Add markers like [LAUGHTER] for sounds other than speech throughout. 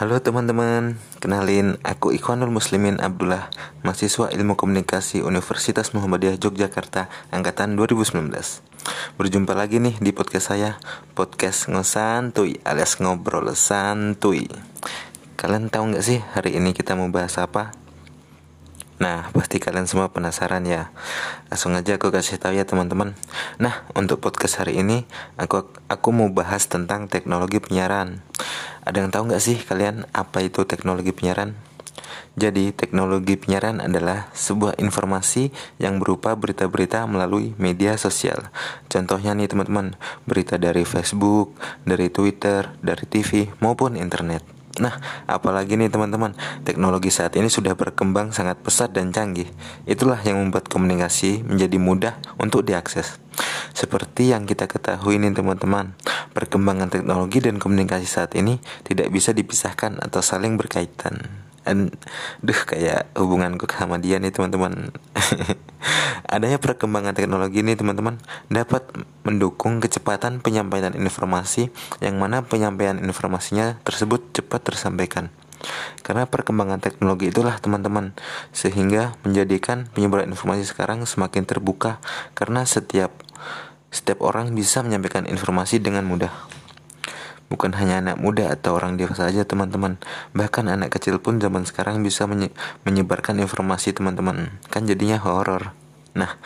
Halo teman-teman, kenalin aku Ikhwanul Muslimin Abdullah, mahasiswa Ilmu Komunikasi Universitas Muhammadiyah Yogyakarta angkatan 2019. Berjumpa lagi nih di podcast saya, podcast ngosantuy alias ngobrol santuy. Kalian tahu nggak sih hari ini kita mau bahas apa? Nah, pasti kalian semua penasaran ya. Langsung aja aku kasih tahu ya teman-teman. Nah, untuk podcast hari ini aku aku mau bahas tentang teknologi penyiaran. Ada yang tahu nggak sih kalian apa itu teknologi penyiaran? Jadi, teknologi penyiaran adalah sebuah informasi yang berupa berita-berita melalui media sosial. Contohnya nih teman-teman, berita dari Facebook, dari Twitter, dari TV maupun internet. Nah, apalagi nih teman-teman, teknologi saat ini sudah berkembang sangat pesat dan canggih. Itulah yang membuat komunikasi menjadi mudah untuk diakses. Seperti yang kita ketahui nih teman-teman, perkembangan teknologi dan komunikasi saat ini tidak bisa dipisahkan atau saling berkaitan. Duh kayak hubunganku sama dia nih teman-teman. [LAUGHS] Adanya perkembangan teknologi ini teman-teman Dapat mendukung kecepatan penyampaian informasi Yang mana penyampaian informasinya tersebut cepat tersampaikan. Karena perkembangan teknologi itulah teman-teman Sehingga menjadikan penyebaran informasi sekarang semakin terbuka. Karena setiap setiap orang bisa menyampaikan informasi dengan mudah Bukan hanya anak muda atau orang dewasa saja teman-teman. Bahkan anak kecil pun zaman sekarang bisa menye menyebarkan informasi teman-teman. Kan jadinya horor Nah,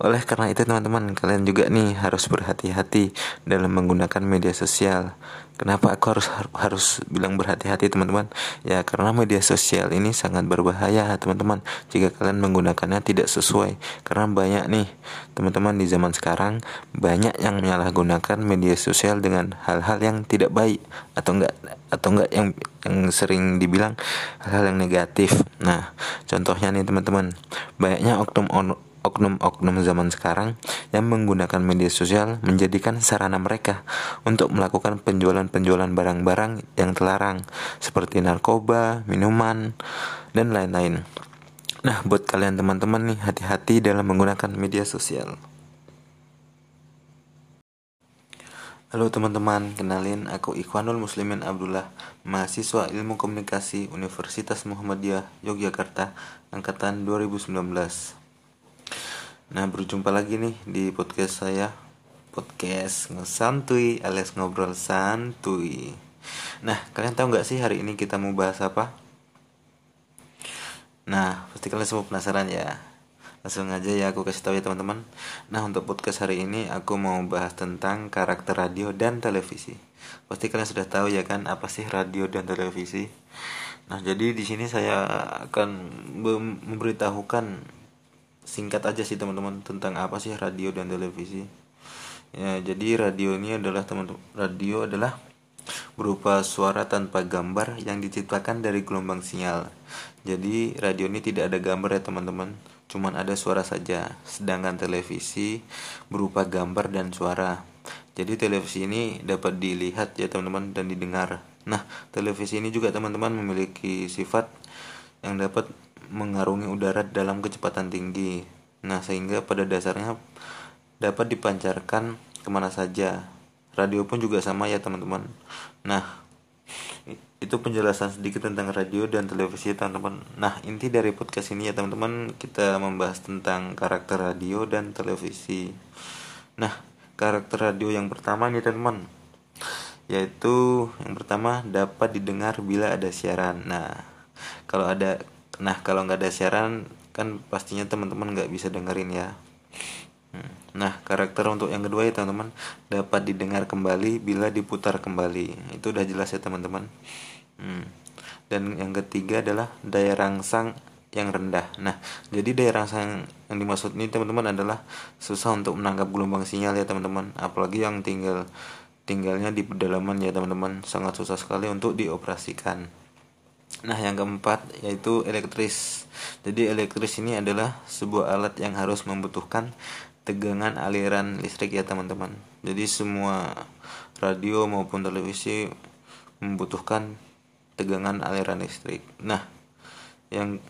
oleh karena itu teman-teman, kalian juga nih harus berhati-hati dalam menggunakan media sosial. Kenapa aku harus harus bilang berhati-hati teman-teman? Ya karena media sosial ini sangat berbahaya teman-teman jika kalian menggunakannya tidak sesuai. Karena banyak nih teman-teman di zaman sekarang banyak yang menyalahgunakan media sosial dengan hal-hal yang tidak baik atau enggak atau enggak yang yang sering dibilang hal-hal yang negatif. Nah, contohnya nih teman-teman, banyaknya oknum oknum-oknum zaman sekarang yang menggunakan media sosial menjadikan sarana mereka untuk melakukan penjualan-penjualan barang-barang yang terlarang seperti narkoba, minuman, dan lain-lain. Nah, buat kalian teman-teman nih, hati-hati dalam menggunakan media sosial. Halo teman-teman, kenalin aku Ikhwanul Muslimin Abdullah, mahasiswa Ilmu Komunikasi Universitas Muhammadiyah Yogyakarta angkatan 2019. Nah berjumpa lagi nih di podcast saya Podcast ngesantuy alias ngobrol santuy Nah kalian tahu nggak sih hari ini kita mau bahas apa? Nah pasti kalian semua penasaran ya. Langsung aja ya aku kasih tahu ya teman-teman. Nah untuk podcast hari ini aku mau bahas tentang karakter radio dan televisi. Pasti kalian sudah tahu ya kan apa sih radio dan televisi? Nah jadi di sini saya akan memberitahukan singkat aja sih teman-teman tentang apa sih radio dan televisi. Ya jadi radio ini adalah teman-teman radio adalah berupa suara tanpa gambar yang diciptakan dari gelombang sinyal. Jadi radio ini tidak ada gambar ya teman-teman. Cuman ada suara saja. Sedangkan televisi berupa gambar dan suara. Jadi televisi ini dapat dilihat ya teman-teman dan didengar. Nah televisi ini juga teman-teman memiliki sifat yang dapat mengarungi udara dalam kecepatan tinggi. Nah, sehingga pada dasarnya dapat dipancarkan ke mana saja. Radio pun juga sama ya teman-teman. Nah, itu penjelasan sedikit tentang radio dan televisi teman-teman. Nah, inti dari podcast ini ya teman-teman, kita membahas tentang karakter radio dan televisi. Nah, karakter radio yang pertama nih teman-teman, yaitu yang pertama dapat didengar bila ada siaran. Nah, kalau ada nah kalau nggak ada siaran kan pastinya teman-teman nggak bisa dengerin ya. Hmm. nah karakter untuk yang kedua ya teman-teman dapat didengar kembali bila diputar kembali. Itu udah jelas ya teman-teman. Hmm. dan yang ketiga adalah daya rangsang yang rendah. Nah jadi daya rangsang yang dimaksud ini teman-teman adalah susah untuk menangkap gelombang sinyal ya teman-teman. Apalagi yang tinggal tinggalnya di pedalaman ya teman-teman. Sangat susah sekali untuk dioperasikan Nah, yang keempat yaitu elektris. Jadi elektris ini adalah sebuah alat yang harus membutuhkan tegangan aliran listrik ya teman-teman. Jadi semua radio maupun televisi membutuhkan tegangan aliran listrik. Nah, yang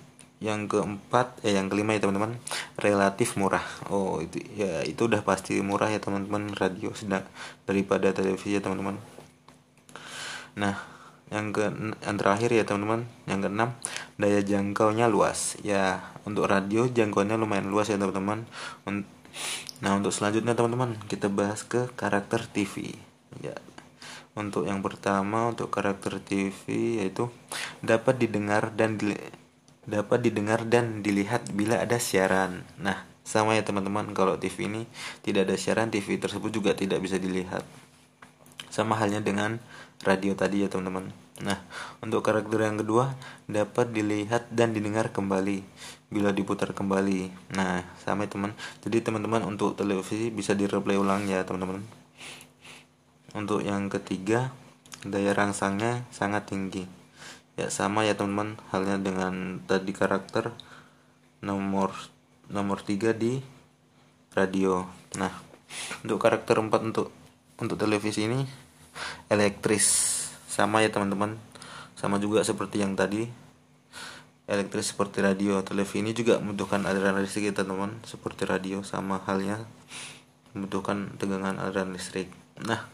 yang keempat eh yang kelima ya teman-teman relatif murah oh itu ya itu udah pasti murah ya teman-teman radio sedang daripada televisi ya teman-teman nah yang ke yang terakhir ya teman-teman. Yang keenam daya jangkaunya luas. Ya untuk radio jangkauannya lumayan luas ya teman-teman. Nah untuk selanjutnya teman-teman kita bahas ke karakter TV ya untuk yang pertama untuk karakter TV yaitu dapat didengar dan di, dapat didengar dan dilihat bila ada siaran. Nah sama ya teman-teman. Kalau TV ini tidak ada siaran TV tersebut juga tidak bisa dilihat sama halnya dengan radio tadi ya teman-teman. Nah, untuk karakter yang kedua dapat dilihat dan didengar kembali bila diputar kembali. Nah, sama ya teman. Jadi teman-teman untuk televisi bisa direplay ulang ya teman-teman. Untuk yang ketiga daya rangsangnya sangat tinggi. Ya sama ya teman-teman halnya dengan tadi karakter nomor nomor 3 di radio. Nah, untuk karakter 4 untuk untuk televisi ini elektris. Sama ya teman-teman. Sama juga seperti yang tadi. Elektris seperti radio. Televisi ini juga membutuhkan aliran listrik ya teman-teman. Seperti radio sama halnya membutuhkan tegangan aliran listrik. Nah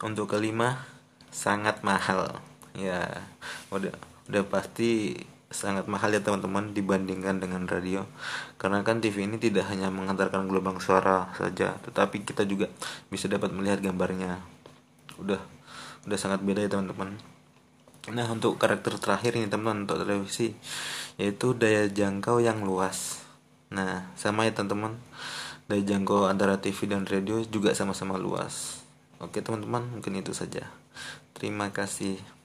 untuk kelima sangat mahal. Ya udah udah pasti sangat mahal ya teman-teman dibandingkan dengan radio. Karena kan TV ini tidak hanya mengantarkan gelombang suara saja tetapi kita juga bisa dapat melihat gambarnya. Udah udah sangat beda ya teman-teman. Nah untuk karakter terakhir ini teman-teman untuk televisi yaitu daya jangkau yang luas. Nah sama ya teman-teman. Daya jangkau antara TV dan radio juga sama-sama luas. Oke teman-teman mungkin itu saja. Terima kasih